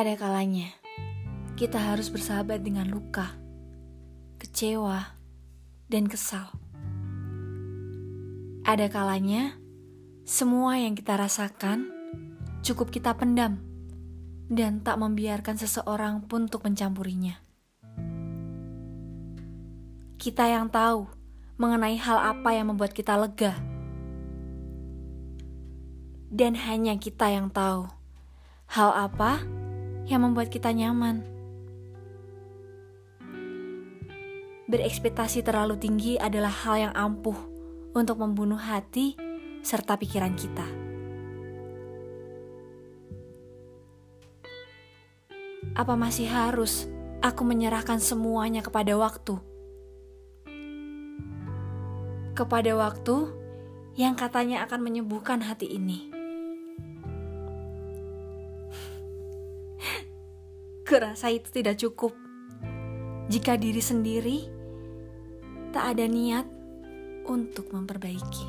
Ada kalanya kita harus bersahabat dengan luka, kecewa, dan kesal. Ada kalanya semua yang kita rasakan cukup kita pendam dan tak membiarkan seseorang pun untuk mencampurinya. Kita yang tahu mengenai hal apa yang membuat kita lega, dan hanya kita yang tahu hal apa yang membuat kita nyaman. Berekspektasi terlalu tinggi adalah hal yang ampuh untuk membunuh hati serta pikiran kita. Apa masih harus aku menyerahkan semuanya kepada waktu? Kepada waktu yang katanya akan menyembuhkan hati ini. kerasa itu tidak cukup. Jika diri sendiri tak ada niat untuk memperbaiki.